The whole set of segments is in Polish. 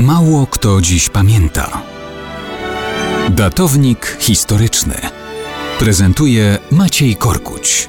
Mało kto dziś pamięta. Datownik historyczny prezentuje Maciej Korkuć.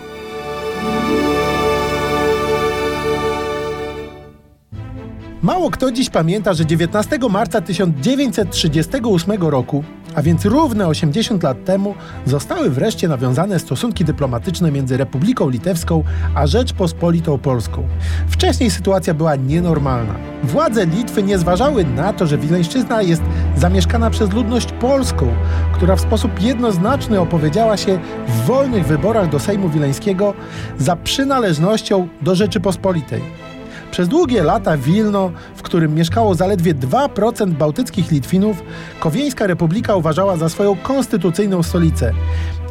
Mało kto dziś pamięta, że 19 marca 1938 roku, a więc równe 80 lat temu, zostały wreszcie nawiązane stosunki dyplomatyczne między Republiką Litewską a Rzeczpospolitą Polską. Wcześniej sytuacja była nienormalna. Władze Litwy nie zważały na to, że Wileńszczyzna jest zamieszkana przez ludność polską, która w sposób jednoznaczny opowiedziała się w wolnych wyborach do Sejmu Wileńskiego za przynależnością do Rzeczypospolitej. Przez długie lata Wilno, w którym mieszkało zaledwie 2% bałtyckich Litwinów, Kowieńska Republika uważała za swoją konstytucyjną stolicę.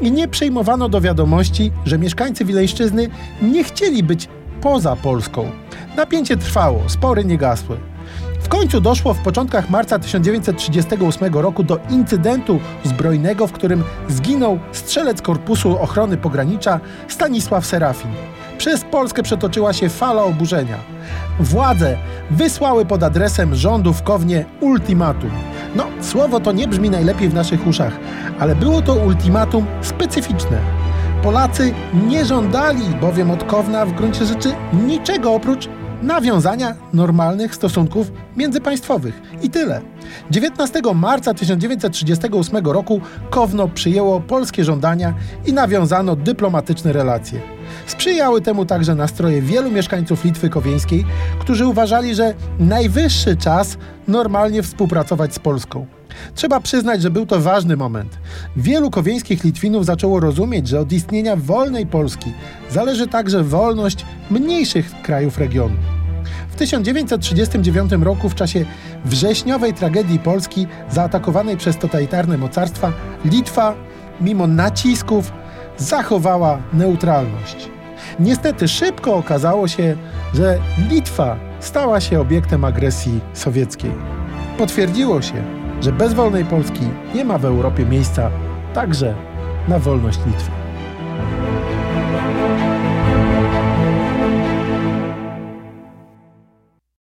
I nie przyjmowano do wiadomości, że mieszkańcy Wileńszczyzny nie chcieli być poza Polską. Napięcie trwało, spory nie gasły. Końcu doszło w początkach marca 1938 roku do incydentu zbrojnego, w którym zginął strzelec Korpusu Ochrony Pogranicza Stanisław Serafin. Przez Polskę przetoczyła się fala oburzenia. Władze wysłały pod adresem rządu w Kownie ultimatum. No, słowo to nie brzmi najlepiej w naszych uszach, ale było to ultimatum specyficzne. Polacy nie żądali bowiem od Kowna w gruncie rzeczy niczego oprócz nawiązania normalnych stosunków międzypaństwowych. I tyle. 19 marca 1938 roku Kowno przyjęło polskie żądania i nawiązano dyplomatyczne relacje. Sprzyjały temu także nastroje wielu mieszkańców Litwy Kowieńskiej, którzy uważali, że najwyższy czas normalnie współpracować z Polską. Trzeba przyznać, że był to ważny moment. Wielu kowieńskich Litwinów zaczęło rozumieć, że od istnienia wolnej Polski zależy także wolność mniejszych krajów regionu. W 1939 roku, w czasie wrześniowej tragedii Polski zaatakowanej przez totalitarne mocarstwa, Litwa, mimo nacisków, zachowała neutralność. Niestety szybko okazało się, że Litwa stała się obiektem agresji sowieckiej. Potwierdziło się, że bez wolnej Polski nie ma w Europie miejsca także na wolność Litwy.